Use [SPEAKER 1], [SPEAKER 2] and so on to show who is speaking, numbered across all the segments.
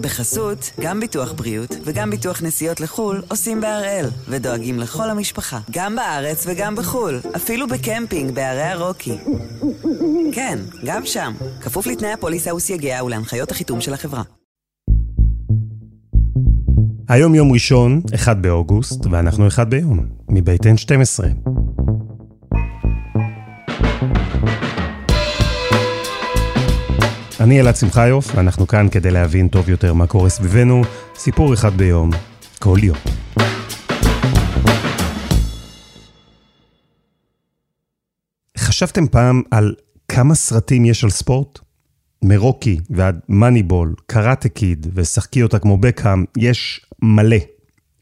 [SPEAKER 1] בחסות, גם ביטוח בריאות וגם ביטוח נסיעות לחו"ל עושים בהראל, ודואגים לכל המשפחה, גם בארץ וגם בחו"ל, אפילו בקמפינג בערי הרוקי. כן, גם שם, כפוף לתנאי הפוליסה וסייגיה ולהנחיות החיתום של החברה.
[SPEAKER 2] היום יום ראשון, 1 באוגוסט, ואנחנו 1 ביום, מבית N12. אני אלעד שמחיוף, ואנחנו כאן כדי להבין טוב יותר מה קורה סביבנו, סיפור אחד ביום, כל יום. חשבתם פעם על כמה סרטים יש על ספורט? מרוקי ועד מאניבול, קראטה קיד ושחקי אותה כמו בקאם, יש מלא.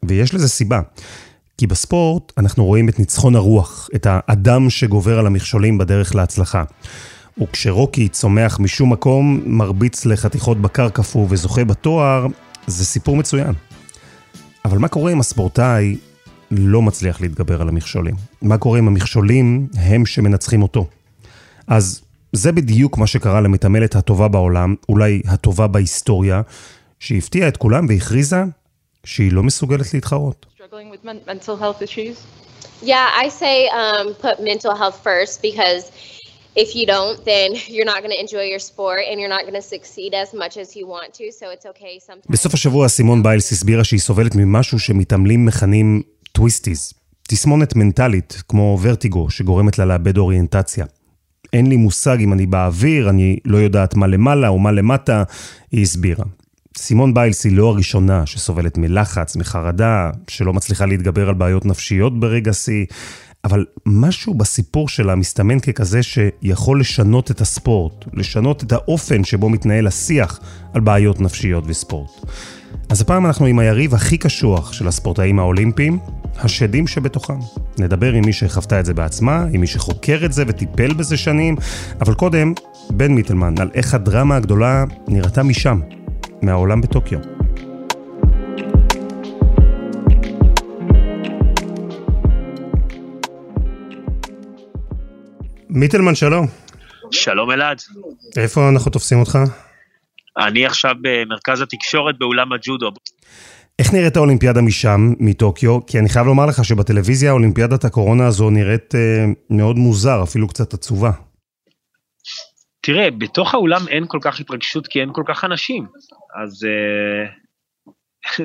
[SPEAKER 2] ויש לזה סיבה. כי בספורט אנחנו רואים את ניצחון הרוח, את האדם שגובר על המכשולים בדרך להצלחה. וכשרוקי צומח משום מקום, מרביץ לחתיכות בקר קפוא וזוכה בתואר, זה סיפור מצוין. אבל מה קורה אם הספורטאי לא מצליח להתגבר על המכשולים? מה קורה אם המכשולים הם שמנצחים אותו? אז זה בדיוק מה שקרה למתעמלת הטובה בעולם, אולי הטובה בהיסטוריה, שהפתיעה את כולם והכריזה שהיא לא מסוגלת להתחרות.
[SPEAKER 3] Yeah, I say um, put mental health first because if you don't, then you're not going to enjoy your sport and you're not going to succeed as much as you want to, so it's okay sometimes.
[SPEAKER 2] בסוף השבוע סימון ביילס הסבירה שהיא סובלת ממשהו שמתעמלים מכנים twisties, תסמונת מנטלית כמו ורטיגו שגורמת לה לאבד אוריינטציה. אין לי מושג אם אני באוויר, אני לא יודעת מה למעלה או מה למטה, היא הסבירה. סימון ביילס היא לא הראשונה שסובלת מלחץ, מחרדה, שלא מצליחה להתגבר על בעיות נפשיות ברגע שיא, אבל משהו בסיפור שלה מסתמן ככזה שיכול לשנות את הספורט, לשנות את האופן שבו מתנהל השיח על בעיות נפשיות וספורט. אז הפעם אנחנו עם היריב הכי קשוח של הספורטאים האולימפיים, השדים שבתוכם. נדבר עם מי שחוותה את זה בעצמה, עם מי שחוקר את זה וטיפל בזה שנים, אבל קודם, בן מיטלמן, על איך הדרמה הגדולה נראתה משם, מהעולם בטוקיו. מיטלמן, שלום.
[SPEAKER 4] שלום אלעד.
[SPEAKER 2] איפה אנחנו תופסים אותך?
[SPEAKER 4] אני עכשיו במרכז התקשורת באולם הג'ודו.
[SPEAKER 2] איך נראית האולימפיאדה משם, מטוקיו? כי אני חייב לומר לך שבטלוויזיה אולימפיאדת הקורונה הזו נראית אה, מאוד מוזר, אפילו קצת עצובה.
[SPEAKER 4] תראה, בתוך האולם אין כל כך התרגשות כי אין כל כך אנשים, אז אה,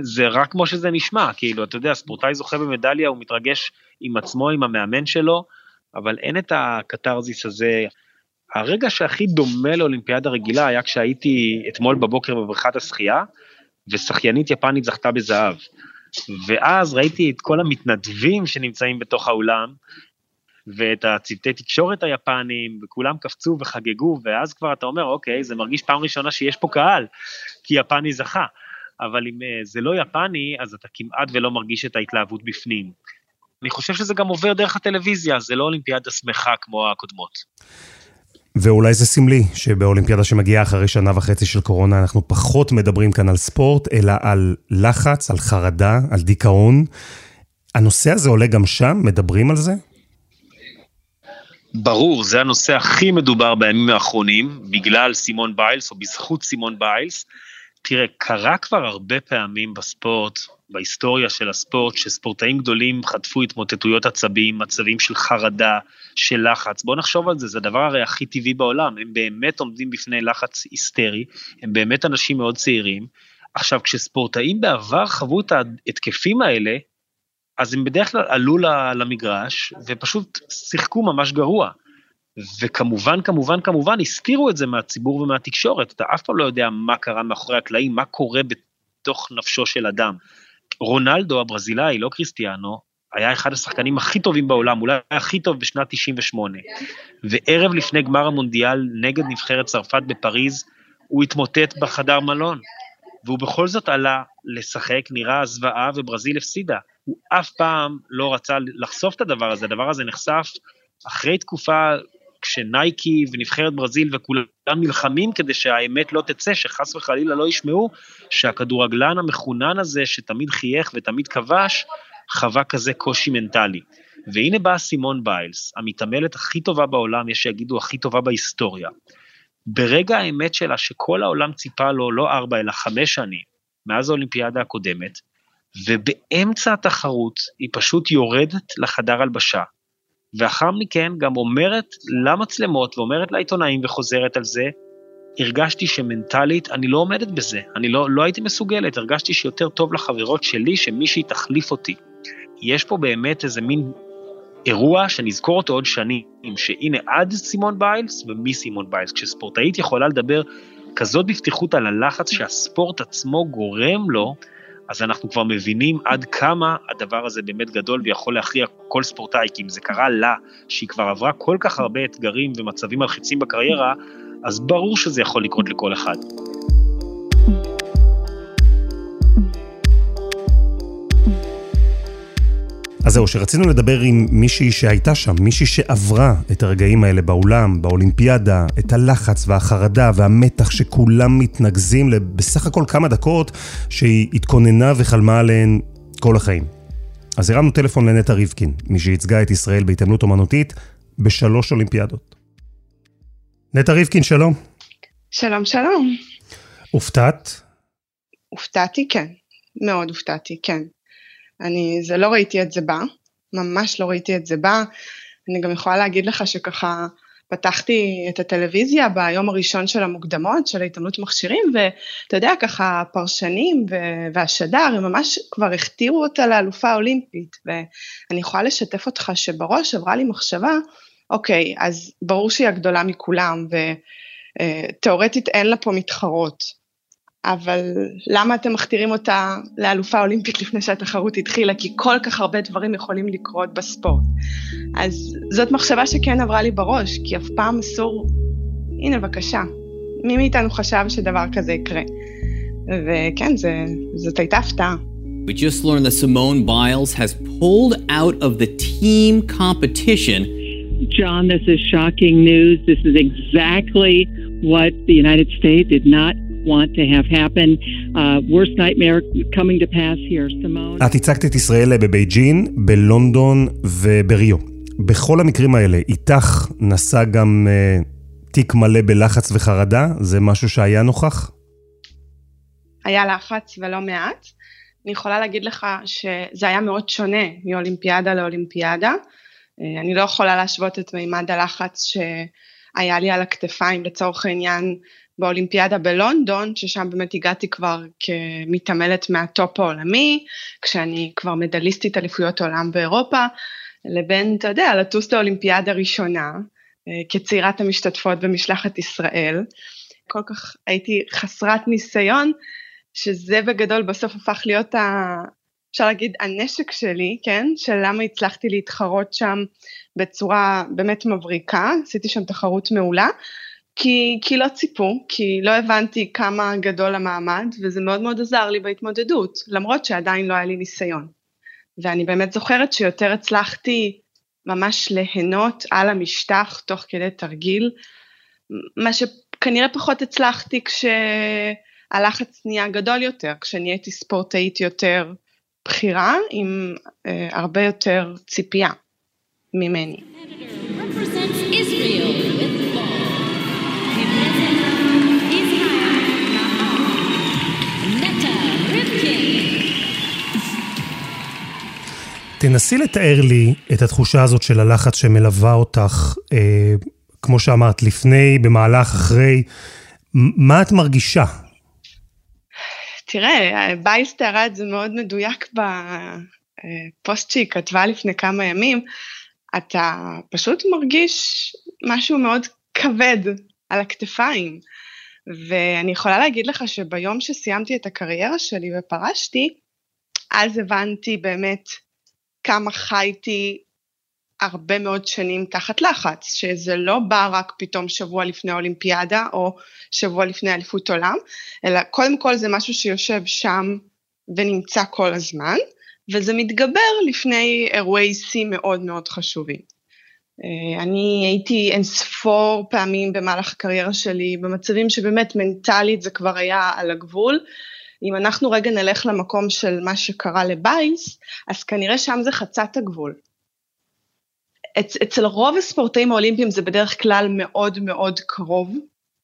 [SPEAKER 4] זה רק כמו שזה נשמע, כאילו, אתה יודע, ספורטאי זוכה במדליה, הוא מתרגש עם עצמו, עם המאמן שלו, אבל אין את הקתרזיס הזה. הרגע שהכי דומה לאולימפיאדה רגילה היה כשהייתי אתמול בבוקר בבריכת השחייה, ושחיינית יפנית זכתה בזהב. ואז ראיתי את כל המתנדבים שנמצאים בתוך האולם, ואת הצוותי תקשורת היפנים, וכולם קפצו וחגגו, ואז כבר אתה אומר, אוקיי, זה מרגיש פעם ראשונה שיש פה קהל, כי יפני זכה. אבל אם אה, זה לא יפני, אז אתה כמעט ולא מרגיש את ההתלהבות בפנים. אני חושב שזה גם עובר דרך הטלוויזיה, זה לא אולימפיאדה שמחה כמו הקודמות.
[SPEAKER 2] ואולי זה סמלי שבאולימפיאדה שמגיעה אחרי שנה וחצי של קורונה אנחנו פחות מדברים כאן על ספורט, אלא על לחץ, על חרדה, על דיכאון. הנושא הזה עולה גם שם? מדברים על זה?
[SPEAKER 4] ברור, זה הנושא הכי מדובר בימים האחרונים, בגלל סימון ביילס או בזכות סימון ביילס. תראה, קרה כבר הרבה פעמים בספורט, בהיסטוריה של הספורט, שספורטאים גדולים חטפו התמוטטויות עצבים, מצבים של חרדה, של לחץ. בואו נחשוב על זה, זה הדבר הרי הכי טבעי בעולם, הם באמת עומדים בפני לחץ היסטרי, הם באמת אנשים מאוד צעירים. עכשיו, כשספורטאים בעבר חוו את ההתקפים האלה, אז הם בדרך כלל עלו למגרש ופשוט שיחקו ממש גרוע. וכמובן, כמובן, כמובן, הסתירו את זה מהציבור ומהתקשורת. אתה אף פעם לא יודע מה קרה מאחורי הקלעים, מה קורה בתוך נפשו של אדם. רונלדו הברזילאי, לא קריסטיאנו, היה אחד השחקנים הכי טובים בעולם, אולי הכי טוב בשנת 98. וערב לפני גמר המונדיאל נגד נבחרת צרפת בפריז, הוא התמוטט בחדר מלון. והוא בכל זאת עלה לשחק, נראה זוועה וברזיל הפסידה. הוא אף פעם לא רצה לחשוף את הדבר הזה, הדבר הזה נחשף אחרי תקופה כשנייקי ונבחרת ברזיל וכולם נלחמים כדי שהאמת לא תצא, שחס וחלילה לא ישמעו, שהכדורגלן המחונן הזה, שתמיד חייך ותמיד כבש, חווה כזה קושי מנטלי. והנה באה סימון ביילס, המתעמלת הכי טובה בעולם, יש שיגידו הכי טובה בהיסטוריה. ברגע האמת שלה, שכל העולם ציפה לו לא ארבע אלא חמש שנים, מאז האולימפיאדה הקודמת, ובאמצע התחרות היא פשוט יורדת לחדר הלבשה, ואחר מכן גם אומרת למצלמות ואומרת לעיתונאים וחוזרת על זה, הרגשתי שמנטלית אני לא עומדת בזה, אני לא, לא הייתי מסוגלת, הרגשתי שיותר טוב לחברות שלי שמישהי תחליף אותי. יש פה באמת איזה מין אירוע שנזכור אותו עוד שנים, שהנה עד סימון ביילס ומסימון ביילס, כשספורטאית יכולה לדבר כזאת בפתיחות על הלחץ שהספורט עצמו גורם לו, אז אנחנו כבר מבינים עד כמה הדבר הזה באמת גדול ויכול להכריע כל ספורטאי, כי אם זה קרה לה, שהיא כבר עברה כל כך הרבה אתגרים ומצבים מלחיצים בקריירה, אז ברור שזה יכול לקרות לכל אחד.
[SPEAKER 2] אז זהו, שרצינו לדבר עם מישהי שהייתה שם, מישהי שעברה את הרגעים האלה באולם, באולימפיאדה, את הלחץ והחרדה והמתח שכולם מתנקזים לבסך הכל כמה דקות שהיא התכוננה וחלמה עליהן כל החיים. אז הרמנו טלפון לנטע ריבקין, מי שייצגה את ישראל בהתעמלות אומנותית בשלוש אולימפיאדות. נטע ריבקין, שלום.
[SPEAKER 5] שלום, שלום.
[SPEAKER 2] הופתעת?
[SPEAKER 5] הופתעתי, כן. מאוד הופתעתי, כן. אני, זה לא ראיתי את זה בא, ממש לא ראיתי את זה בא. אני גם יכולה להגיד לך שככה פתחתי את הטלוויזיה ביום הראשון של המוקדמות, של ההתעמלות מכשירים, ואתה יודע, ככה הפרשנים והשדר, הם ממש כבר הכתירו אותה לאלופה אולימפית, ואני יכולה לשתף אותך שבראש עברה לי מחשבה, אוקיי, אז ברור שהיא הגדולה מכולם, ותאורטית אין לה פה מתחרות. אבל למה אתם מכתירים אותה לאלופה אולימפית לפני שהתחרות התחילה? כי כל כך הרבה דברים יכולים לקרות בספורט. אז זאת מחשבה שכן עברה לי בראש, כי אף פעם אסור... הנה בבקשה, מי מאיתנו חשב שדבר כזה יקרה? וכן, זה, זאת הייתה הפתעה. We just learned that Simone Biles has pulled out of the team competition.
[SPEAKER 6] John, this is shocking news. This is exactly what the United States did not want to have happen. Uh, worst nightmare coming to pass here, Simone.
[SPEAKER 2] את הצגת את ישראל בבייג'ין, בלונדון ובריו. בכל המקרים האלה, איתך נסע גם uh, תיק מלא בלחץ וחרדה? זה משהו שהיה נוכח?
[SPEAKER 5] היה לחץ ולא מעט. אני יכולה להגיד לך שזה היה מאוד שונה מאולימפיאדה לאולימפיאדה. אה, אני לא יכולה להשוות את מימד הלחץ שהיה לי על הכתפיים לצורך העניין באולימפיאדה בלונדון, ששם באמת הגעתי כבר כמתעמלת מהטופ העולמי, כשאני כבר מדליסטית אליפויות עולם באירופה, לבין, אתה יודע, לטוס לאולימפיאדה ראשונה, אה, כצעירת המשתתפות במשלחת ישראל. כל כך הייתי חסרת ניסיון, שזה בגדול בסוף הפך להיות, ה, אפשר להגיד, הנשק שלי, כן? של למה הצלחתי להתחרות שם בצורה באמת מבריקה, עשיתי שם תחרות מעולה. כי, כי לא ציפו, כי לא הבנתי כמה גדול המעמד, וזה מאוד מאוד עזר לי בהתמודדות, למרות שעדיין לא היה לי ניסיון. ואני באמת זוכרת שיותר הצלחתי ממש ליהנות על המשטח תוך כדי תרגיל, מה שכנראה פחות הצלחתי כשהלחץ נהיה גדול יותר, כשנהייתי ספורטאית יותר בכירה, עם אה, הרבה יותר ציפייה ממני.
[SPEAKER 2] תנסי לתאר לי את התחושה הזאת של הלחץ שמלווה אותך, אה, כמו שאמרת, לפני, במהלך, אחרי. מה את מרגישה?
[SPEAKER 5] תראה, ביילס תיארה את זה מאוד מדויק בפוסט שהיא כתבה לפני כמה ימים. אתה פשוט מרגיש משהו מאוד כבד על הכתפיים. ואני יכולה להגיד לך שביום שסיימתי את הקריירה שלי ופרשתי, אז הבנתי באמת כמה חייתי הרבה מאוד שנים תחת לחץ, שזה לא בא רק פתאום שבוע לפני האולימפיאדה או שבוע לפני אליפות עולם, אלא קודם כל זה משהו שיושב שם ונמצא כל הזמן, וזה מתגבר לפני אירועי שיא מאוד מאוד חשובים. אה, אני הייתי אין ספור פעמים במהלך הקריירה שלי במצבים שבאמת מנטלית זה כבר היה על הגבול, אם אנחנו רגע נלך למקום של מה שקרה לבייס, אז כנראה שם זה חצת הגבול. אצ, אצל רוב הספורטאים האולימפיים זה בדרך כלל מאוד מאוד קרוב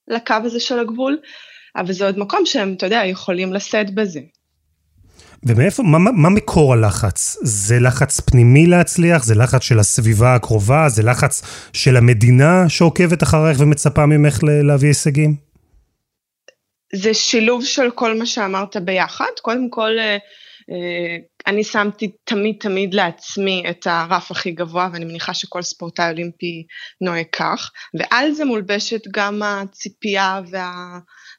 [SPEAKER 5] לקו הזה של הגבול, אבל זה עוד מקום שהם, אתה יודע, יכולים לשאת בזה.
[SPEAKER 2] ומאיפה, מה, מה מקור הלחץ? זה לחץ פנימי להצליח? זה לחץ של הסביבה הקרובה? זה לחץ של המדינה שעוקבת אחרייך ומצפה ממך להביא הישגים?
[SPEAKER 5] זה שילוב של כל מה שאמרת ביחד. קודם כל, אה, אה, אני שמתי תמיד תמיד לעצמי את הרף הכי גבוה, ואני מניחה שכל ספורטאי אולימפי נוהג כך, ועל זה מולבשת גם הציפייה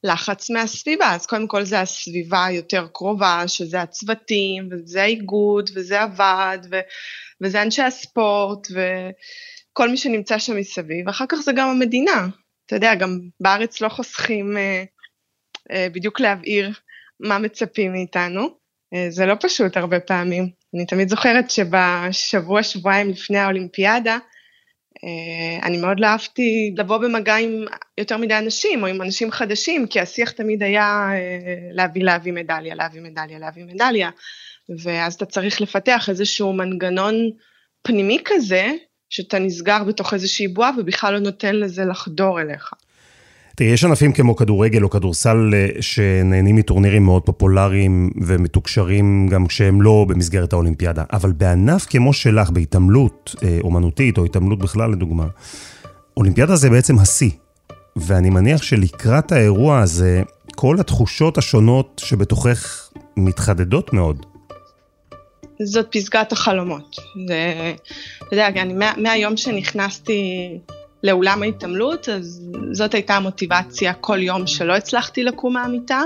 [SPEAKER 5] והלחץ מהסביבה, אז קודם כל זה הסביבה היותר קרובה, שזה הצוותים, וזה האיגוד, וזה הוועד, ו- וזה אנשי הספורט, וכל מי שנמצא שם מסביב, ואחר כך זה גם המדינה. אתה יודע, גם בארץ לא חוסכים אה, בדיוק להבהיר מה מצפים מאיתנו. אה, זה לא פשוט הרבה פעמים. אני תמיד זוכרת שבשבוע, שבועיים לפני האולימפיאדה, אה, אני מאוד לא אהבתי לבוא במגע עם יותר מדי אנשים, או עם אנשים חדשים, כי השיח תמיד היה להביא, להביא מדליה, להביא מדליה, להביא מדליה, ואז אתה צריך לפתח איזשהו מנגנון פנימי כזה, שאתה נסגר בתוך איזושהי בועה ובכלל לא נותן לזה לחדור אליך.
[SPEAKER 2] תראי, יש ענפים כמו כדורגל או כדורסל אה, שנהנים מטורנירים מאוד פופולריים ומתוקשרים גם כשהם לא במסגרת האולימפיאדה, אבל בענף כמו שלך, בהתעמלות אה, אומנותית או התעמלות בכלל לדוגמה, אולימפיאדה זה בעצם השיא. ואני מניח שלקראת האירוע הזה, כל התחושות השונות שבתוכך מתחדדות מאוד.
[SPEAKER 5] זאת פסגת החלומות. זה, אתה יודע, אני, מה, מהיום שנכנסתי לאולם ההתעמלות, אז זאת הייתה המוטיבציה כל יום שלא הצלחתי לקום מהמיטה,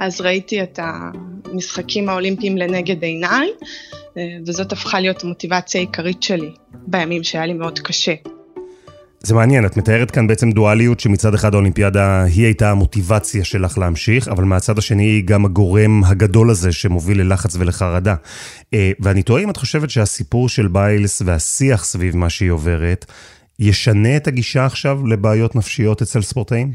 [SPEAKER 5] אז ראיתי את המשחקים האולימפיים לנגד עיניי, וזאת הפכה להיות המוטיבציה העיקרית שלי בימים שהיה לי מאוד קשה.
[SPEAKER 2] זה מעניין, את מתארת כאן בעצם דואליות שמצד אחד האולימפיאדה היא הייתה המוטיבציה שלך להמשיך, אבל מהצד השני היא גם הגורם הגדול הזה שמוביל ללחץ ולחרדה. אה, ואני תוהה אם את חושבת שהסיפור של ביילס והשיח סביב מה שהיא עוברת, ישנה את הגישה עכשיו לבעיות נפשיות אצל ספורטאים?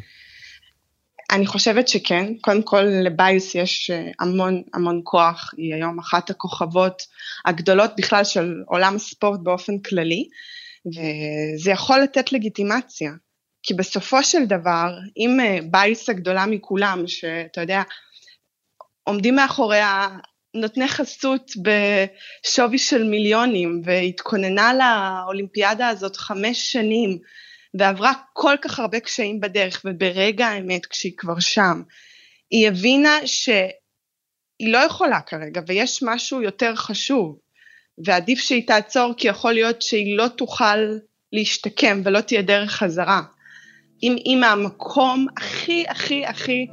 [SPEAKER 5] אני חושבת שכן. קודם כל לביוס יש אה, המון המון כוח, היא היום אחת הכוכבות הגדולות בכלל של עולם הספורט באופן כללי, וזה יכול לתת לגיטימציה. כי בסופו של דבר, אם אה, ביוס הגדולה מכולם, שאתה יודע, עומדים מאחוריה נותני חסות בשווי של מיליונים והתכוננה לאולימפיאדה הזאת חמש שנים ועברה כל כך הרבה קשיים בדרך וברגע האמת כשהיא כבר שם היא הבינה שהיא לא יכולה כרגע ויש משהו יותר חשוב ועדיף שהיא תעצור כי יכול להיות שהיא לא תוכל להשתקם ולא תהיה דרך חזרה. אם היא מהמקום הכי הכי הכי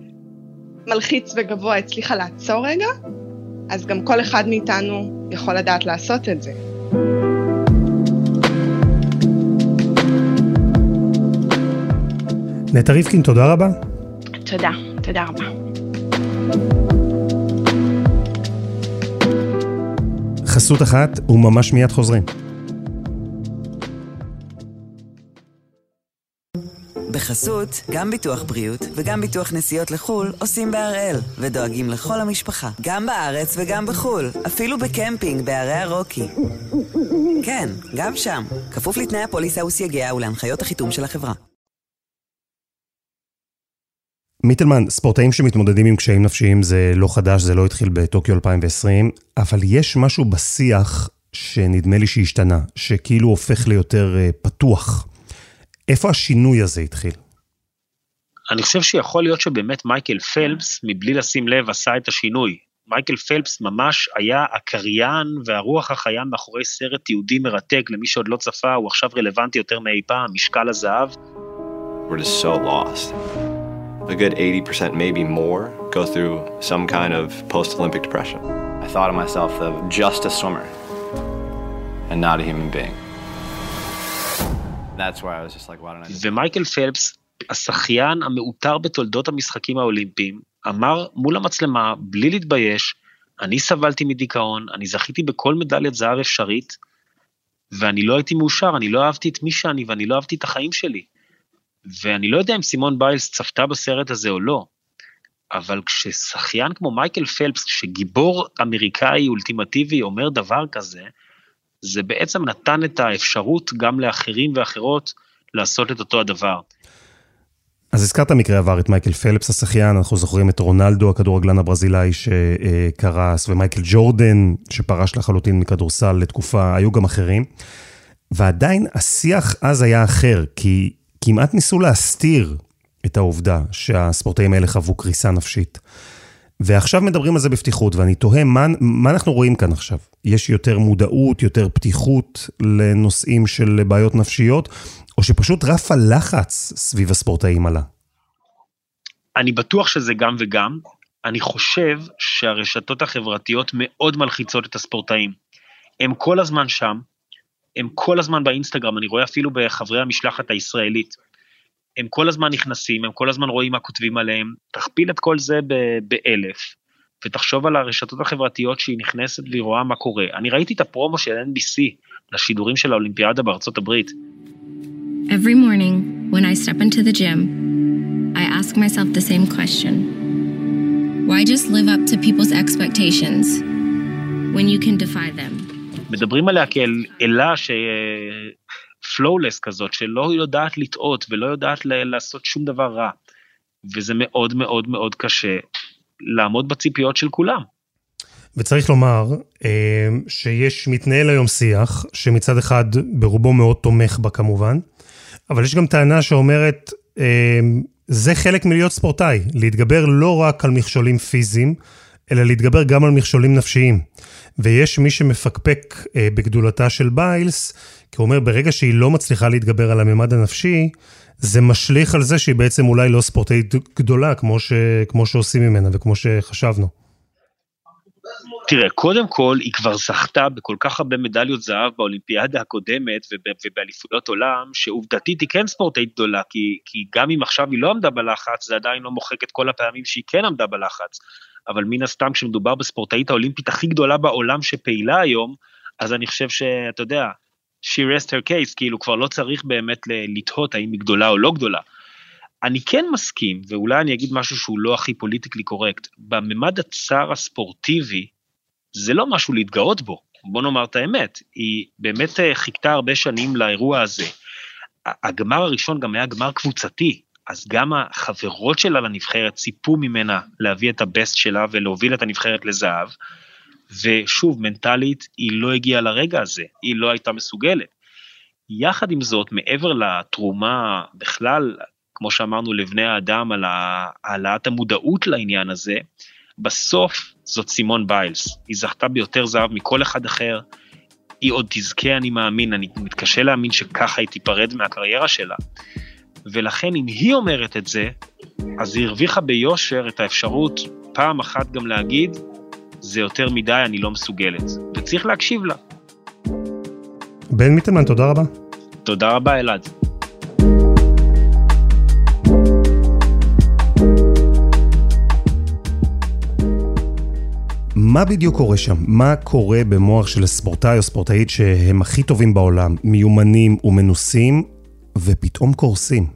[SPEAKER 5] מלחיץ וגבוה הצליחה לעצור רגע, אז גם כל אחד מאיתנו יכול לדעת לעשות את זה.
[SPEAKER 2] נטע ריבקין, תודה רבה.
[SPEAKER 5] תודה, תודה רבה.
[SPEAKER 2] חסות אחת וממש מיד חוזרים.
[SPEAKER 1] בחסות, גם ביטוח בריאות וגם ביטוח נסיעות לחו"ל עושים בהראל, ודואגים לכל המשפחה, גם בארץ וגם בחו"ל, אפילו בקמפינג בערי הרוקי. כן, גם שם, כפוף לתנאי הפוליסה וסייגיה ולהנחיות החיתום של החברה.
[SPEAKER 2] מיטלמן, ספורטאים שמתמודדים עם קשיים נפשיים זה לא חדש, זה לא התחיל בטוקיו 2020, אבל יש משהו בשיח שנדמה לי שהשתנה, שכאילו הופך ליותר אה, פתוח. איפה השינוי הזה התחיל?
[SPEAKER 4] אני חושב שיכול להיות שבאמת מייקל פלפס, מבלי לשים לב, עשה את השינוי. מייקל פלפס ממש היה הקריין והרוח החיה מאחורי סרט יהודי מרתק, למי שעוד לא צפה, הוא עכשיו רלוונטי יותר מאי פעם, משקל הזהב. We're just so lost. A good 80%, maybe more, go through some kind of post-Olympic depression. I thought of myself as just a swimmer and not a human being. ומייקל פלפס, השחיין המעוטר בתולדות המשחקים האולימפיים, אמר מול המצלמה, בלי להתבייש, אני סבלתי מדיכאון, אני זכיתי בכל מדליית זהב אפשרית, ואני לא הייתי מאושר, אני לא אהבתי את מי שאני ואני לא אהבתי את החיים שלי. ואני לא יודע אם סימון ביילס צפתה בסרט הזה או לא, אבל כששחיין כמו מייקל פלפס, שגיבור אמריקאי אולטימטיבי אומר דבר כזה, זה בעצם נתן את האפשרות גם לאחרים ואחרות לעשות את אותו הדבר.
[SPEAKER 2] אז הזכרת מקרה עבר את מייקל פלפס השחיין, אנחנו זוכרים את רונלדו הכדורגלן הברזילאי שקרס, ומייקל ג'ורדן שפרש לחלוטין מכדורסל לתקופה, היו גם אחרים. ועדיין השיח אז היה אחר, כי כמעט ניסו להסתיר את העובדה שהספורטאים האלה חוו קריסה נפשית. ועכשיו מדברים על זה בפתיחות, ואני תוהה, מה, מה אנחנו רואים כאן עכשיו? יש יותר מודעות, יותר פתיחות לנושאים של בעיות נפשיות, או שפשוט רף הלחץ סביב הספורטאים עלה?
[SPEAKER 4] אני בטוח שזה גם וגם. אני חושב שהרשתות החברתיות מאוד מלחיצות את הספורטאים. הם כל הזמן שם, הם כל הזמן באינסטגרם, אני רואה אפילו בחברי המשלחת הישראלית. הם כל הזמן נכנסים, הם כל הזמן רואים מה כותבים עליהם, תכפיל את כל זה באלף, ותחשוב על הרשתות החברתיות שהיא נכנסת והיא רואה מה קורה. אני ראיתי את הפרומו של NBC לשידורים של האולימפיאדה בארצות הברית.
[SPEAKER 7] Every morning, when I step into the gym, I ask myself the same question. Why just live up to people's expectations when you can defy them?
[SPEAKER 4] מדברים עליה כאל אלה ש... פלואולס כזאת, שלא יודעת לטעות ולא יודעת לעשות שום דבר רע. וזה מאוד מאוד מאוד קשה לעמוד בציפיות של כולם.
[SPEAKER 2] וצריך לומר אה, שיש, מתנהל היום שיח, שמצד אחד ברובו מאוד תומך בה כמובן, אבל יש גם טענה שאומרת, אה, זה חלק מלהיות ספורטאי, להתגבר לא רק על מכשולים פיזיים, אלא להתגבר גם על מכשולים נפשיים. ויש מי שמפקפק אה, בגדולתה של ביילס, כי הוא אומר, ברגע שהיא לא מצליחה להתגבר על הממד הנפשי, זה משליך על זה שהיא בעצם אולי לא ספורטאית גדולה, כמו, ש, כמו שעושים ממנה וכמו שחשבנו.
[SPEAKER 4] תראה, קודם כל, היא כבר זכתה בכל כך הרבה מדליות זהב באולימפיאדה הקודמת ובאליפויות עולם, שעובדתית היא כן ספורטאית גדולה, כי, כי גם אם עכשיו היא לא עמדה בלחץ, זה עדיין לא מוחק את כל הפעמים שהיא כן עמדה בלחץ. אבל מן הסתם, כשמדובר בספורטאית האולימפית הכי גדולה בעולם שפעילה היום, אז אני חושב שאתה יודע, she rest her case, כאילו כבר לא צריך באמת לתהות האם היא גדולה או לא גדולה. אני כן מסכים, ואולי אני אגיד משהו שהוא לא הכי פוליטיקלי קורקט, בממד הצר הספורטיבי, זה לא משהו להתגאות בו, בוא נאמר את האמת, היא באמת אה, חיכתה הרבה שנים לאירוע הזה. הגמר הראשון גם היה גמר קבוצתי, אז גם החברות שלה לנבחרת ציפו ממנה להביא את הבסט שלה ולהוביל את הנבחרת לזהב, ושוב, מנטלית, היא לא הגיעה לרגע הזה, היא לא הייתה מסוגלת. יחד עם זאת, מעבר לתרומה בכלל, כמו שאמרנו, לבני האדם על העלאת המודעות לעניין הזה, בסוף זאת סימון ביילס. היא זכתה ביותר זהב מכל אחד אחר, היא עוד תזכה, אני מאמין, אני מתקשה להאמין שככה היא תיפרד מהקריירה שלה. ולכן אם היא אומרת את זה, אז היא הרוויחה ביושר את האפשרות פעם אחת גם להגיד, זה יותר מדי, אני לא מסוגלת. וצריך להקשיב לה.
[SPEAKER 2] בן מיטלמן, תודה רבה.
[SPEAKER 4] תודה רבה, אלעד.
[SPEAKER 2] מה בדיוק קורה שם? מה קורה במוח של ספורטאי או ספורטאית שהם הכי טובים בעולם, מיומנים ומנוסים, ופתאום קורסים?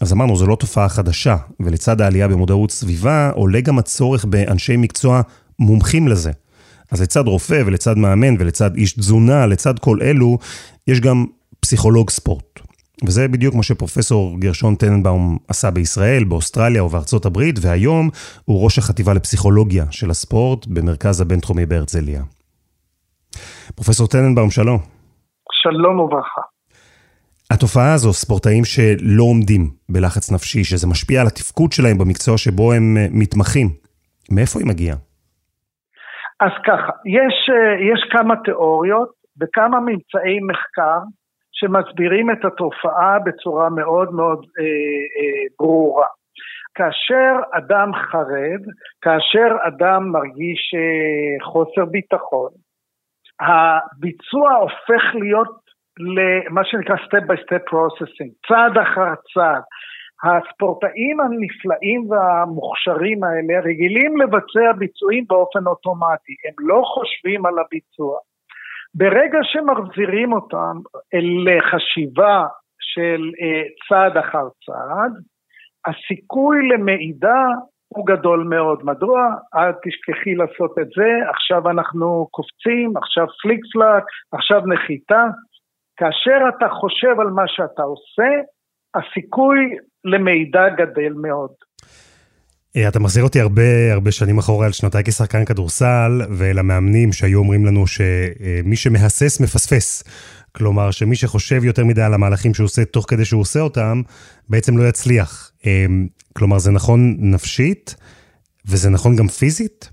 [SPEAKER 2] אז אמרנו, זו לא תופעה חדשה, ולצד העלייה במודעות סביבה, עולה גם הצורך באנשי מקצוע מומחים לזה. אז לצד רופא ולצד מאמן ולצד איש תזונה, לצד כל אלו, יש גם פסיכולוג ספורט. וזה בדיוק מה שפרופסור גרשון טננבאום עשה בישראל, באוסטרליה ובארצות הברית, והיום הוא ראש החטיבה לפסיכולוגיה של הספורט במרכז הבינתחומי בהרצליה. פרופסור טננבאום, שלום.
[SPEAKER 8] שלום וברכה.
[SPEAKER 2] התופעה הזו, ספורטאים שלא עומדים בלחץ נפשי, שזה משפיע על התפקוד שלהם במקצוע שבו הם אה, מתמחים, מאיפה היא מגיעה?
[SPEAKER 8] אז ככה, יש, אה, יש כמה תיאוריות וכמה ממצאי מחקר שמסבירים את התופעה בצורה מאוד מאוד אה, אה, ברורה. כאשר אדם חרד, כאשר אדם מרגיש אה, חוסר ביטחון, הביצוע הופך להיות למה שנקרא step by step processing, צעד אחר צעד. הספורטאים הנפלאים והמוכשרים האלה רגילים לבצע ביצועים באופן אוטומטי, הם לא חושבים על הביצוע. ברגע שמחזירים אותם לחשיבה של אה, צעד אחר צעד, הסיכוי למידע הוא גדול מאוד. מדוע? אל תשכחי לעשות את זה, עכשיו אנחנו קופצים, עכשיו פליק פלאק, עכשיו נחיתה. כאשר אתה חושב על מה שאתה עושה, הסיכוי למידע גדל מאוד.
[SPEAKER 2] אה, אתה מחזיר אותי הרבה הרבה שנים אחורה על שנותיי כשחקן כדורסל ולמאמנים שהיו אומרים לנו שמי שמהסס מפספס. כלומר שמי שחושב יותר מדי על המהלכים שהוא עושה תוך כדי שהוא עושה אותם, בעצם לא יצליח. אה, כלומר זה נכון נפשית וזה נכון גם פיזית?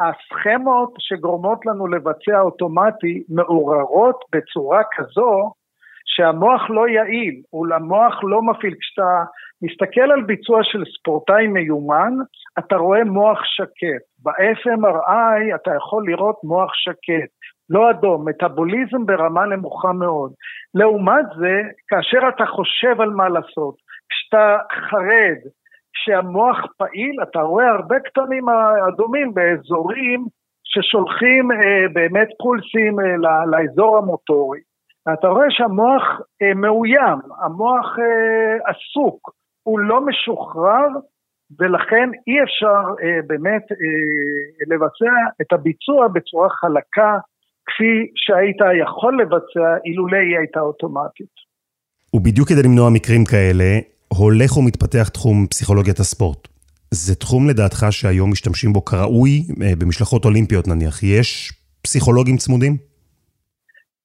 [SPEAKER 8] הסכמות שגורמות לנו לבצע אוטומטי מעוררות בצורה כזו שהמוח לא יעיל, המוח לא מפעיל. כשאתה מסתכל על ביצוע של ספורטאי מיומן, אתה רואה מוח שקט. ב-FMRI אתה יכול לראות מוח שקט, לא אדום, מטאבוליזם ברמה נמוכה מאוד. לעומת זה, כאשר אתה חושב על מה לעשות, כשאתה חרד, כשהמוח פעיל, אתה רואה הרבה קטנים אדומים באזורים ששולחים אה, באמת פולסים אה, לאזור המוטורי. אתה רואה שהמוח אה, מאוים, המוח אה, עסוק, הוא לא משוחרר ולכן אי אפשר אה, באמת אה, לבצע את הביצוע בצורה חלקה כפי שהיית יכול לבצע אילולא היא הייתה אוטומטית.
[SPEAKER 2] ובדיוק כדי למנוע מקרים כאלה, הולך ומתפתח תחום פסיכולוגיית הספורט. זה תחום לדעתך שהיום משתמשים בו כראוי, אה, במשלחות אולימפיות נניח. יש פסיכולוגים צמודים?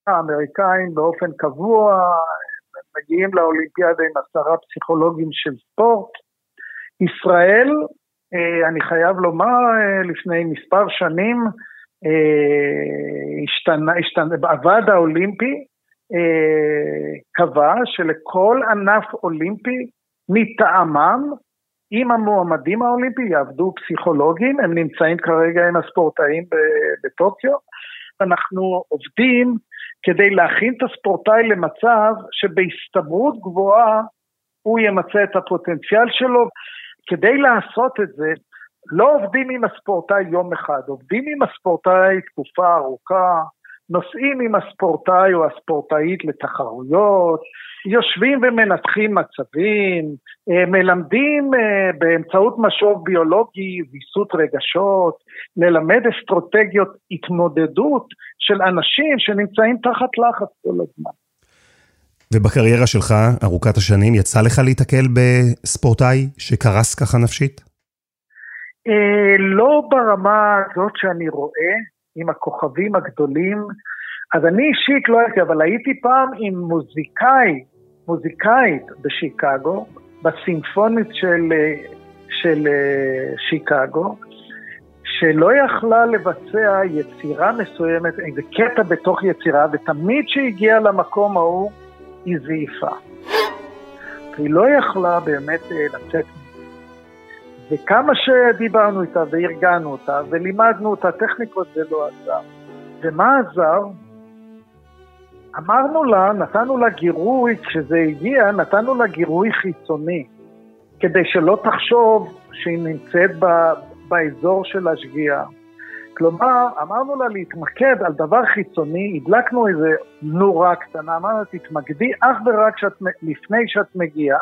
[SPEAKER 8] האמריקאים באופן קבוע מגיעים לאולימפיאדה עם עשרה פסיכולוגים של ספורט. ישראל, אה, אני חייב לומר, אה, לפני מספר שנים, השתנה, השתנה, הוועד האולימפי קבע שלכל ענף אולימפי מטעמם, עם המועמדים האולימפיים יעבדו פסיכולוגים, הם נמצאים כרגע עם הספורטאים בטוקיו. אנחנו עובדים כדי להכין את הספורטאי למצב שבהסתברות גבוהה הוא ימצה את הפוטנציאל שלו. כדי לעשות את זה, לא עובדים עם הספורטאי יום אחד, עובדים עם הספורטאי תקופה ארוכה, נוסעים עם הספורטאי או הספורטאית לתחרויות, יושבים ומנתחים מצבים, אה, מלמדים אה, באמצעות משוב ביולוגי ויסות רגשות, ללמד אסטרטגיות התמודדות של אנשים שנמצאים תחת לחץ כל הזמן.
[SPEAKER 2] ובקריירה שלך, ארוכת השנים, יצא לך להיתקל בספורטאי שקרס ככה נפשית?
[SPEAKER 8] אה, לא ברמה הזאת שאני רואה, עם הכוכבים הגדולים. אז אני אישית לא הייתי, אבל הייתי פעם עם מוזיקאי, מוזיקאית בשיקגו, בסימפונית של, של שיקגו, שלא יכלה לבצע יצירה מסוימת, איזה קטע בתוך יצירה, ותמיד כשהגיעה למקום ההוא, היא זעיפה. היא לא יכלה באמת אה, לצאת וכמה שדיברנו איתה וארגנו אותה ולימדנו אותה טכניקות זה לא עזר. ומה עזר? אמרנו לה, נתנו לה גירוי, כשזה הגיע, נתנו לה גירוי חיצוני, כדי שלא תחשוב שהיא נמצאת ב, באזור של השגיאה. כלומר, אמרנו לה להתמקד על דבר חיצוני, הדלקנו איזה נורה קטנה, אמרנו לה תתמקדי אך ורק שאת, לפני שאת מגיעה,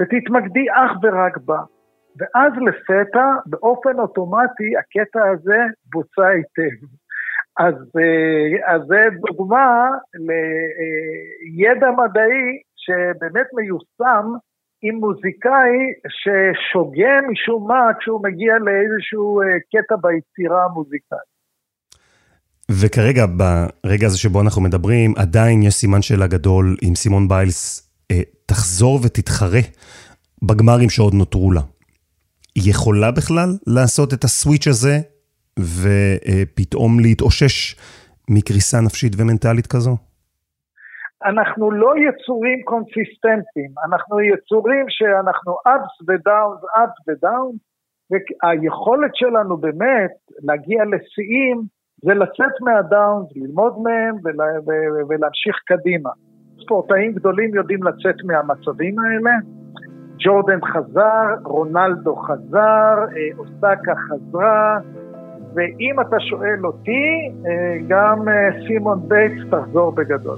[SPEAKER 8] ותתמקדי אך ורק בה. ואז לפתע, באופן אוטומטי, הקטע הזה בוצע היטב. אז, אה, אז זה דוגמה לידע מדעי שבאמת מיושם עם מוזיקאי ששוגה משום מה כשהוא מגיע לאיזשהו אה, קטע ביצירה המוזיקלית.
[SPEAKER 2] וכרגע, ברגע הזה שבו אנחנו מדברים, עדיין יש סימן שאלה גדול אם סימון ביילס אה, תחזור ותתחרה בגמרים שעוד נותרו לה. יכולה בכלל לעשות את הסוויץ' הזה ופתאום להתאושש מקריסה נפשית ומנטלית כזו?
[SPEAKER 8] אנחנו לא יצורים קונסיסטנטיים, אנחנו יצורים שאנחנו ups ו downs, ups ו downs, והיכולת שלנו באמת להגיע לשיאים זה לצאת מה downs, ללמוד מהם ולה, ולהמשיך קדימה. ספורטאים גדולים יודעים לצאת מהמצבים האלה, ג'ורדן חזר, רונלדו חזר, אה, אוסאקה חזרה, ואם אתה שואל אותי, אה, גם אה, סימון ביילס תחזור בגדול.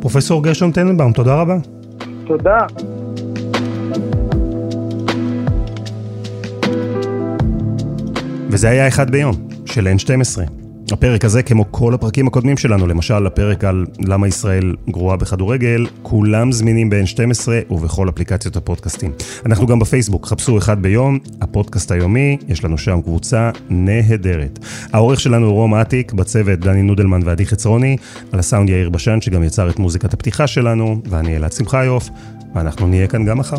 [SPEAKER 2] פרופסור גרשון טננבאום, תודה רבה.
[SPEAKER 8] תודה.
[SPEAKER 2] וזה היה אחד ביום, של N12. הפרק הזה, כמו כל הפרקים הקודמים שלנו, למשל הפרק על למה ישראל גרועה בכדורגל, כולם זמינים ב-N12 ובכל אפליקציות הפודקאסטים. אנחנו גם בפייסבוק, חפשו אחד ביום, הפודקאסט היומי, יש לנו שם קבוצה נהדרת. העורך שלנו הוא רום אטיק, בצוות דני נודלמן ועדי חצרוני, על הסאונד יאיר בשן שגם יצר את מוזיקת הפתיחה שלנו, ואני אלעד שמחיוף, ואנחנו נהיה כאן גם מחר.